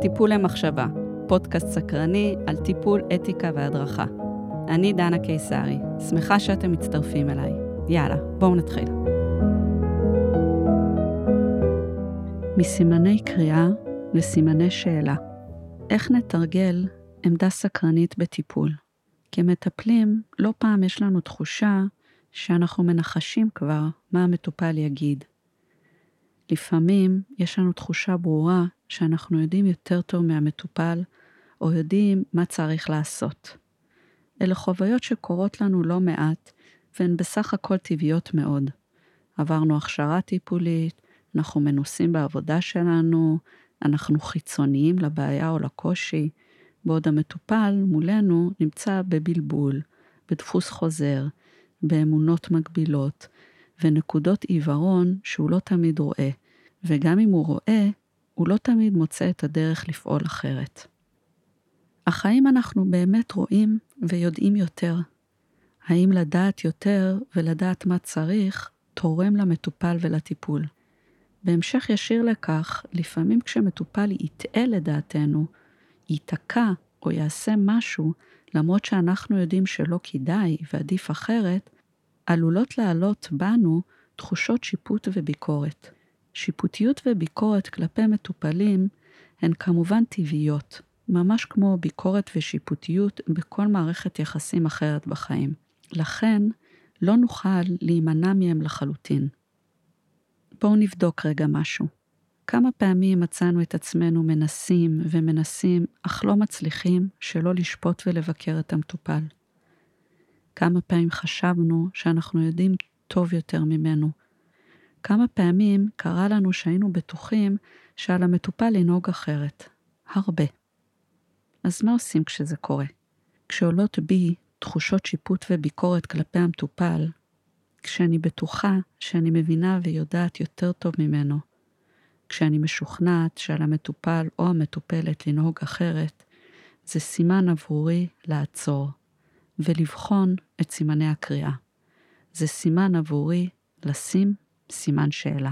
טיפול למחשבה, פודקאסט סקרני על טיפול, אתיקה והדרכה. אני דנה קיסרי, שמחה שאתם מצטרפים אליי. יאללה, בואו נתחיל. מסימני קריאה לסימני שאלה. איך נתרגל עמדה סקרנית בטיפול? כמטפלים, לא פעם יש לנו תחושה שאנחנו מנחשים כבר מה המטופל יגיד. לפעמים יש לנו תחושה ברורה שאנחנו יודעים יותר טוב מהמטופל, או יודעים מה צריך לעשות. אלה חוויות שקורות לנו לא מעט, והן בסך הכל טבעיות מאוד. עברנו הכשרה טיפולית, אנחנו מנוסים בעבודה שלנו, אנחנו חיצוניים לבעיה או לקושי, בעוד המטופל מולנו נמצא בבלבול, בדפוס חוזר, באמונות מגבילות, ונקודות עיוורון שהוא לא תמיד רואה, וגם אם הוא רואה, הוא לא תמיד מוצא את הדרך לפעול אחרת. אך האם אנחנו באמת רואים ויודעים יותר? האם לדעת יותר ולדעת מה צריך תורם למטופל ולטיפול? בהמשך ישיר לכך, לפעמים כשמטופל יטעה לדעתנו, ייתקע או יעשה משהו, למרות שאנחנו יודעים שלא כדאי ועדיף אחרת, עלולות לעלות בנו תחושות שיפוט וביקורת. שיפוטיות וביקורת כלפי מטופלים הן כמובן טבעיות, ממש כמו ביקורת ושיפוטיות בכל מערכת יחסים אחרת בחיים. לכן, לא נוכל להימנע מהם לחלוטין. בואו נבדוק רגע משהו. כמה פעמים מצאנו את עצמנו מנסים ומנסים, אך לא מצליחים שלא לשפוט ולבקר את המטופל? כמה פעמים חשבנו שאנחנו יודעים טוב יותר ממנו? כמה פעמים קרה לנו שהיינו בטוחים שעל המטופל לנהוג אחרת? הרבה. אז מה עושים כשזה קורה? כשעולות בי תחושות שיפוט וביקורת כלפי המטופל, כשאני בטוחה שאני מבינה ויודעת יותר טוב ממנו, כשאני משוכנעת שעל המטופל או המטופלת לנהוג אחרת, זה סימן עבורי לעצור ולבחון את סימני הקריאה. זה סימן עבורי לשים סימן שאלה.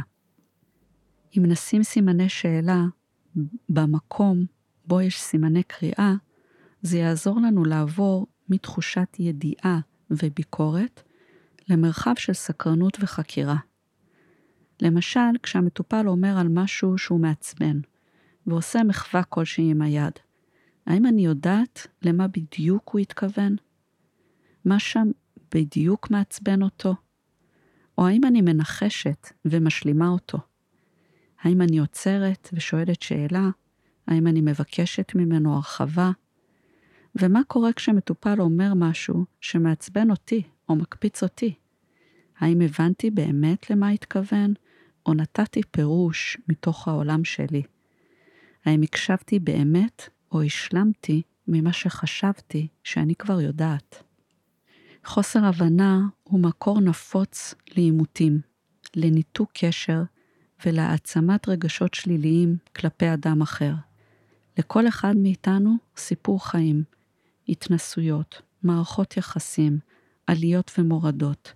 אם נשים סימני שאלה במקום בו יש סימני קריאה, זה יעזור לנו לעבור מתחושת ידיעה וביקורת למרחב של סקרנות וחקירה. למשל, כשהמטופל אומר על משהו שהוא מעצבן, ועושה מחווה כלשהי עם היד, האם אני יודעת למה בדיוק הוא התכוון? מה שם בדיוק מעצבן אותו? או האם אני מנחשת ומשלימה אותו? האם אני עוצרת ושואלת שאלה? האם אני מבקשת ממנו הרחבה? ומה קורה כשמטופל אומר משהו שמעצבן אותי או מקפיץ אותי? האם הבנתי באמת למה התכוון, או נתתי פירוש מתוך העולם שלי? האם הקשבתי באמת, או השלמתי ממה שחשבתי שאני כבר יודעת? חוסר הבנה הוא מקור נפוץ לעימותים, לניתוק קשר ולהעצמת רגשות שליליים כלפי אדם אחר. לכל אחד מאיתנו סיפור חיים, התנסויות, מערכות יחסים, עליות ומורדות.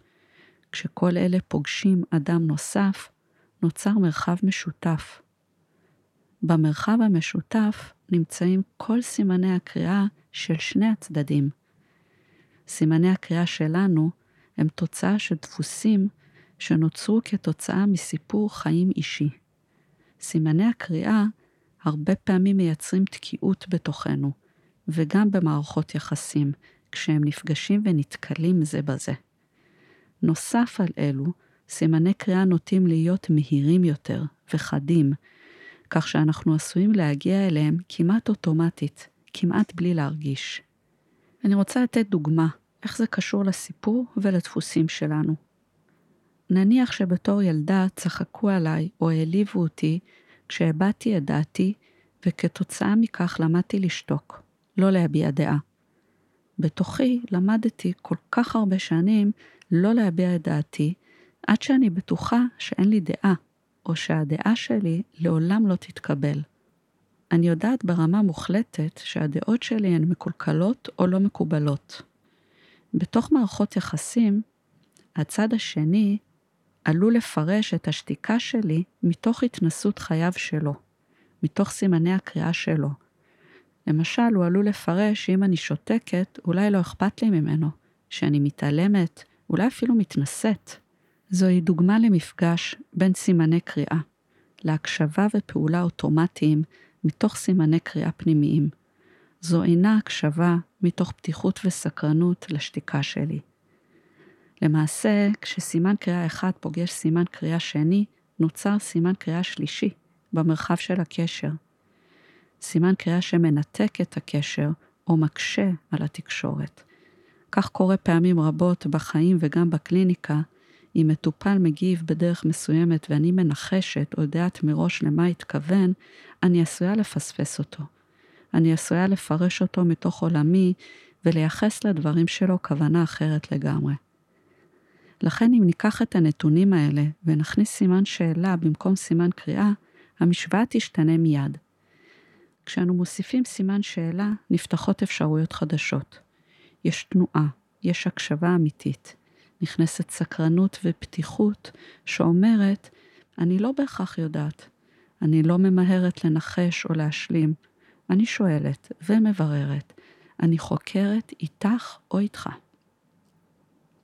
כשכל אלה פוגשים אדם נוסף, נוצר מרחב משותף. במרחב המשותף נמצאים כל סימני הקריאה של שני הצדדים. סימני הקריאה שלנו הם תוצאה של דפוסים שנוצרו כתוצאה מסיפור חיים אישי. סימני הקריאה הרבה פעמים מייצרים תקיעות בתוכנו, וגם במערכות יחסים, כשהם נפגשים ונתקלים זה בזה. נוסף על אלו, סימני קריאה נוטים להיות מהירים יותר וחדים, כך שאנחנו עשויים להגיע אליהם כמעט אוטומטית, כמעט בלי להרגיש. אני רוצה לתת דוגמה איך זה קשור לסיפור ולדפוסים שלנו. נניח שבתור ילדה צחקו עליי או העליבו אותי כשהבעתי את דעתי, וכתוצאה מכך למדתי לשתוק, לא להביע דעה. בתוכי למדתי כל כך הרבה שנים לא להביע את דעתי, עד שאני בטוחה שאין לי דעה, או שהדעה שלי לעולם לא תתקבל. אני יודעת ברמה מוחלטת שהדעות שלי הן מקולקלות או לא מקובלות. בתוך מערכות יחסים, הצד השני עלול לפרש את השתיקה שלי מתוך התנסות חייו שלו, מתוך סימני הקריאה שלו. למשל, הוא עלול לפרש שאם אני שותקת, אולי לא אכפת לי ממנו, שאני מתעלמת, אולי אפילו מתנשאת. זוהי דוגמה למפגש בין סימני קריאה, להקשבה ופעולה אוטומטיים מתוך סימני קריאה פנימיים. זו אינה הקשבה מתוך פתיחות וסקרנות לשתיקה שלי. למעשה, כשסימן קריאה אחד פוגש סימן קריאה שני, נוצר סימן קריאה שלישי במרחב של הקשר. סימן קריאה שמנתק את הקשר או מקשה על התקשורת. כך קורה פעמים רבות בחיים וגם בקליניקה, אם מטופל מגיב בדרך מסוימת ואני מנחשת או יודעת מראש למה התכוון, אני עשויה לפספס אותו. אני עשויה לפרש אותו מתוך עולמי ולייחס לדברים שלו כוונה אחרת לגמרי. לכן אם ניקח את הנתונים האלה ונכניס סימן שאלה במקום סימן קריאה, המשוואה תשתנה מיד. כשאנו מוסיפים סימן שאלה, נפתחות אפשרויות חדשות. יש תנועה, יש הקשבה אמיתית. נכנסת סקרנות ופתיחות שאומרת, אני לא בהכרח יודעת. אני לא ממהרת לנחש או להשלים. אני שואלת ומבררת. אני חוקרת איתך או איתך.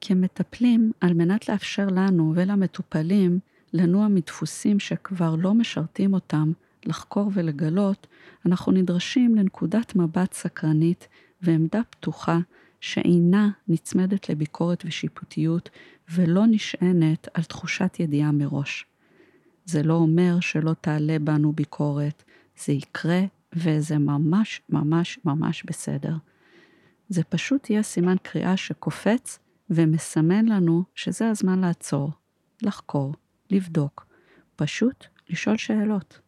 כמטפלים, על מנת לאפשר לנו ולמטופלים לנוע מדפוסים שכבר לא משרתים אותם, לחקור ולגלות, אנחנו נדרשים לנקודת מבט סקרנית ועמדה פתוחה שאינה נצמדת לביקורת ושיפוטיות ולא נשענת על תחושת ידיעה מראש. זה לא אומר שלא תעלה בנו ביקורת, זה יקרה וזה ממש ממש ממש בסדר. זה פשוט יהיה סימן קריאה שקופץ ומסמן לנו שזה הזמן לעצור, לחקור, לבדוק, פשוט לשאול שאלות.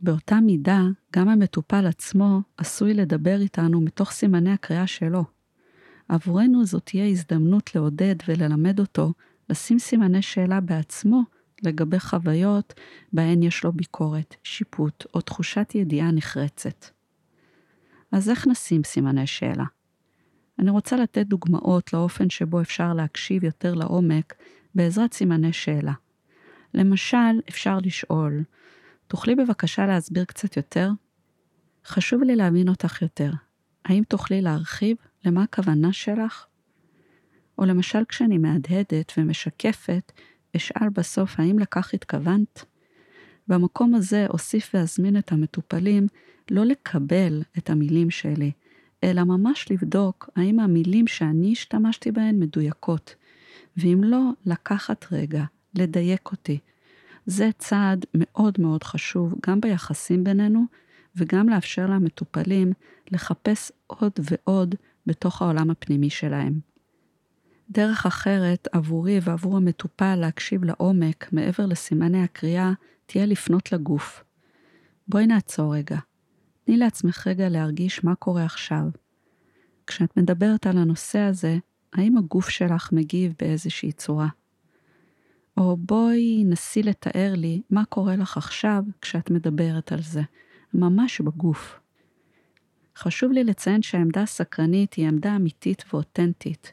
באותה מידה, גם המטופל עצמו עשוי לדבר איתנו מתוך סימני הקריאה שלו. עבורנו זאת תהיה הזדמנות לעודד וללמד אותו לשים סימני שאלה בעצמו לגבי חוויות בהן יש לו ביקורת, שיפוט או תחושת ידיעה נחרצת. אז איך נשים סימני שאלה? אני רוצה לתת דוגמאות לאופן שבו אפשר להקשיב יותר לעומק בעזרת סימני שאלה. למשל, אפשר לשאול, תוכלי בבקשה להסביר קצת יותר? חשוב לי להבין אותך יותר. האם תוכלי להרחיב למה הכוונה שלך? או למשל כשאני מהדהדת ומשקפת, אשאל בסוף האם לכך התכוונת? במקום הזה אוסיף ואזמין את המטופלים לא לקבל את המילים שלי, אלא ממש לבדוק האם המילים שאני השתמשתי בהן מדויקות, ואם לא, לקחת רגע, לדייק אותי. זה צעד מאוד מאוד חשוב גם ביחסים בינינו, וגם לאפשר למטופלים לחפש עוד ועוד בתוך העולם הפנימי שלהם. דרך אחרת עבורי ועבור המטופל להקשיב לעומק מעבר לסימני הקריאה תהיה לפנות לגוף. בואי נעצור רגע. תני לעצמך רגע להרגיש מה קורה עכשיו. כשאת מדברת על הנושא הזה, האם הגוף שלך מגיב באיזושהי צורה? או בואי נסי לתאר לי מה קורה לך עכשיו כשאת מדברת על זה, ממש בגוף. חשוב לי לציין שהעמדה הסקרנית היא עמדה אמיתית ואותנטית.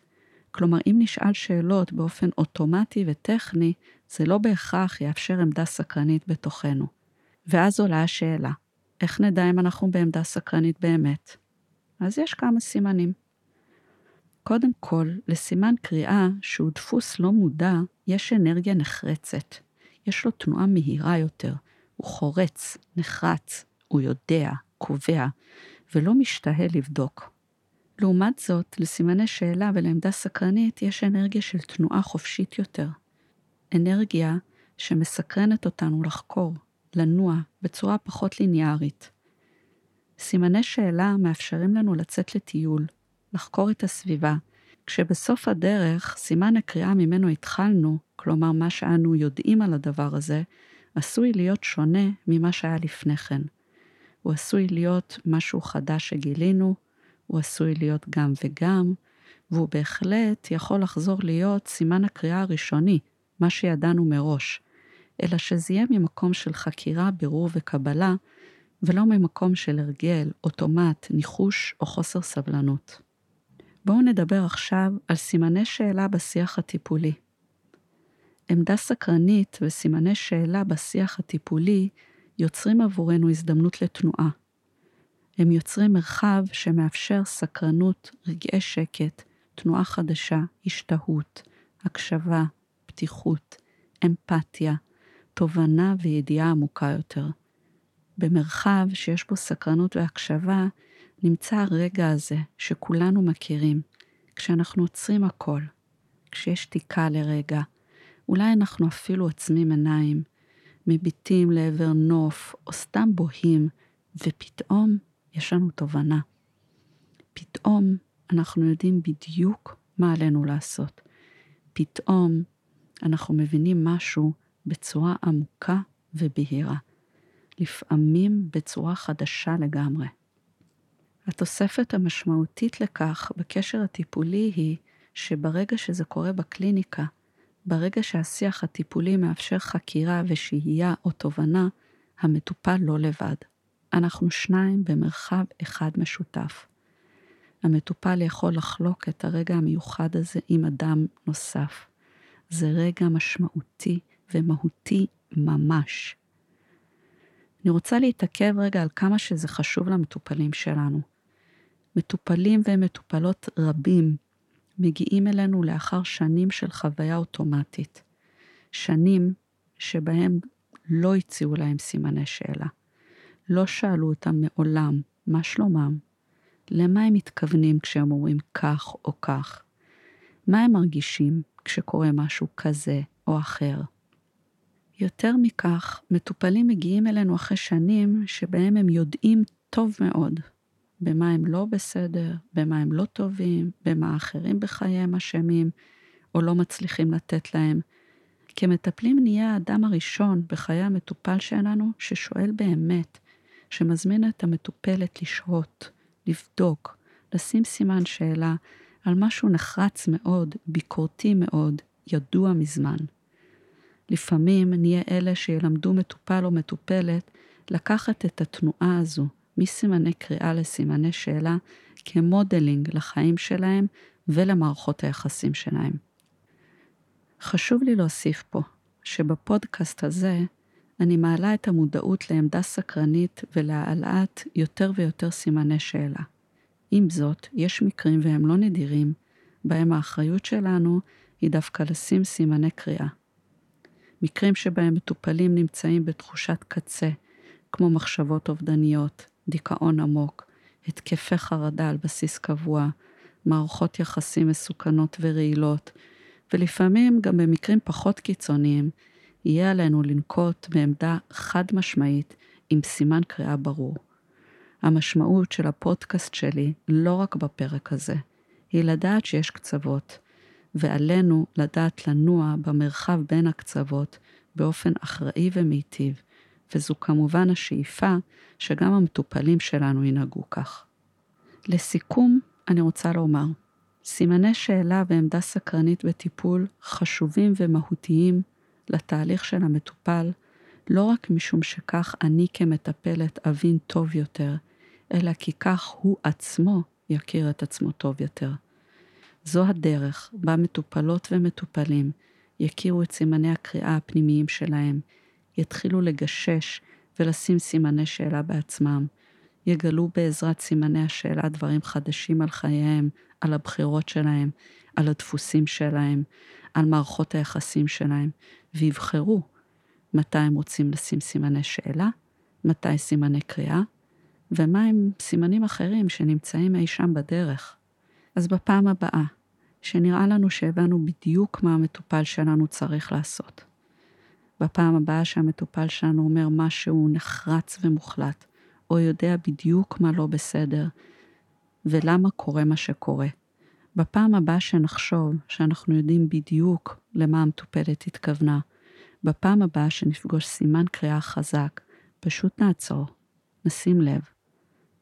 כלומר, אם נשאל שאלות באופן אוטומטי וטכני, זה לא בהכרח יאפשר עמדה סקרנית בתוכנו. ואז עולה השאלה, איך נדע אם אנחנו בעמדה סקרנית באמת? אז יש כמה סימנים. קודם כל, לסימן קריאה, שהוא דפוס לא מודע, יש אנרגיה נחרצת. יש לו תנועה מהירה יותר. הוא חורץ, נחרץ, הוא יודע, קובע, ולא משתהה לבדוק. לעומת זאת, לסימני שאלה ולעמדה סקרנית יש אנרגיה של תנועה חופשית יותר. אנרגיה שמסקרנת אותנו לחקור, לנוע, בצורה פחות ליניארית. סימני שאלה מאפשרים לנו לצאת לטיול, לחקור את הסביבה, כשבסוף הדרך, סימן הקריאה ממנו התחלנו, כלומר מה שאנו יודעים על הדבר הזה, עשוי להיות שונה ממה שהיה לפני כן. הוא עשוי להיות משהו חדש שגילינו, הוא עשוי להיות גם וגם, והוא בהחלט יכול לחזור להיות סימן הקריאה הראשוני, מה שידענו מראש, אלא שזה יהיה ממקום של חקירה, בירור וקבלה, ולא ממקום של הרגל, אוטומט, ניחוש או חוסר סבלנות. בואו נדבר עכשיו על סימני שאלה בשיח הטיפולי. עמדה סקרנית וסימני שאלה בשיח הטיפולי יוצרים עבורנו הזדמנות לתנועה. הם יוצרים מרחב שמאפשר סקרנות, רגעי שקט, תנועה חדשה, השתהות, הקשבה, פתיחות, אמפתיה, תובנה וידיעה עמוקה יותר. במרחב שיש בו סקרנות והקשבה, נמצא הרגע הזה שכולנו מכירים, כשאנחנו עוצרים הכל, כשיש שתיקה לרגע, אולי אנחנו אפילו עוצמים עיניים, מביטים לעבר נוף, או סתם בוהים, ופתאום יש לנו תובנה. פתאום אנחנו יודעים בדיוק מה עלינו לעשות. פתאום אנחנו מבינים משהו בצורה עמוקה ובהירה. לפעמים בצורה חדשה לגמרי. התוספת המשמעותית לכך בקשר הטיפולי היא שברגע שזה קורה בקליניקה, ברגע שהשיח הטיפולי מאפשר חקירה ושהייה או תובנה, המטופל לא לבד. אנחנו שניים במרחב אחד משותף. המטופל יכול לחלוק את הרגע המיוחד הזה עם אדם נוסף. זה רגע משמעותי ומהותי ממש. אני רוצה להתעכב רגע על כמה שזה חשוב למטופלים שלנו. מטופלים ומטופלות רבים מגיעים אלינו לאחר שנים של חוויה אוטומטית. שנים שבהם לא הציעו להם סימני שאלה. לא שאלו אותם מעולם מה שלומם, למה הם מתכוונים כשהם אומרים כך או כך, מה הם מרגישים כשקורה משהו כזה או אחר. יותר מכך, מטופלים מגיעים אלינו אחרי שנים שבהם הם יודעים טוב מאוד במה הם לא בסדר, במה הם לא טובים, במה אחרים בחייהם אשמים, או לא מצליחים לתת להם. כמטפלים נהיה האדם הראשון בחיי המטופל שלנו ששואל באמת, שמזמין את המטופלת לשהות, לבדוק, לשים סימן שאלה על משהו נחרץ מאוד, ביקורתי מאוד, ידוע מזמן. לפעמים נהיה אלה שילמדו מטופל או מטופלת לקחת את התנועה הזו מסימני קריאה לסימני שאלה כמודלינג לחיים שלהם ולמערכות היחסים שלהם. חשוב לי להוסיף פה שבפודקאסט הזה אני מעלה את המודעות לעמדה סקרנית ולהעלאת יותר ויותר סימני שאלה. עם זאת, יש מקרים, והם לא נדירים, בהם האחריות שלנו היא דווקא לשים סימני קריאה. מקרים שבהם מטופלים נמצאים בתחושת קצה, כמו מחשבות אובדניות, דיכאון עמוק, התקפי חרדה על בסיס קבוע, מערכות יחסים מסוכנות ורעילות, ולפעמים גם במקרים פחות קיצוניים, יהיה עלינו לנקוט בעמדה חד משמעית עם סימן קריאה ברור. המשמעות של הפודקאסט שלי, לא רק בפרק הזה, היא לדעת שיש קצוות, ועלינו לדעת לנוע במרחב בין הקצוות באופן אחראי ומיטיב, וזו כמובן השאיפה שגם המטופלים שלנו ינהגו כך. לסיכום, אני רוצה לומר, סימני שאלה ועמדה סקרנית בטיפול חשובים ומהותיים לתהליך של המטופל, לא רק משום שכך אני כמטפלת אבין טוב יותר, אלא כי כך הוא עצמו יכיר את עצמו טוב יותר. זו הדרך בה מטופלות ומטופלים יכירו את סימני הקריאה הפנימיים שלהם, יתחילו לגשש ולשים סימני שאלה בעצמם, יגלו בעזרת סימני השאלה דברים חדשים על חייהם, על הבחירות שלהם, על הדפוסים שלהם, על מערכות היחסים שלהם, ויבחרו מתי הם רוצים לשים סימני שאלה, מתי סימני קריאה, ומה הם סימנים אחרים שנמצאים אי שם בדרך. אז בפעם הבאה, שנראה לנו שהבנו בדיוק מה המטופל שלנו צריך לעשות, בפעם הבאה שהמטופל שלנו אומר משהו נחרץ ומוחלט, או יודע בדיוק מה לא בסדר, ולמה קורה מה שקורה. בפעם הבאה שנחשוב שאנחנו יודעים בדיוק למה המטופלת התכוונה, בפעם הבאה שנפגוש סימן קריאה חזק, פשוט נעצור, נשים לב.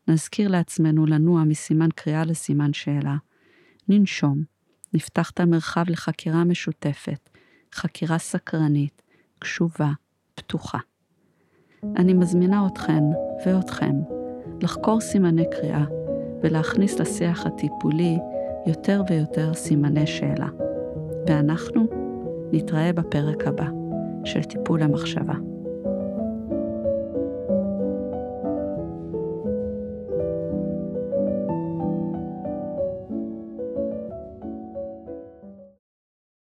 נזכיר לעצמנו לנוע מסימן קריאה לסימן שאלה. ננשום, נפתח את המרחב לחקירה משותפת, חקירה סקרנית, קשובה, פתוחה. אני מזמינה אתכן ואתכם לחקור סימני קריאה ולהכניס לשיח הטיפולי יותר ויותר סימני שאלה. ואנחנו נתראה בפרק הבא של טיפול המחשבה.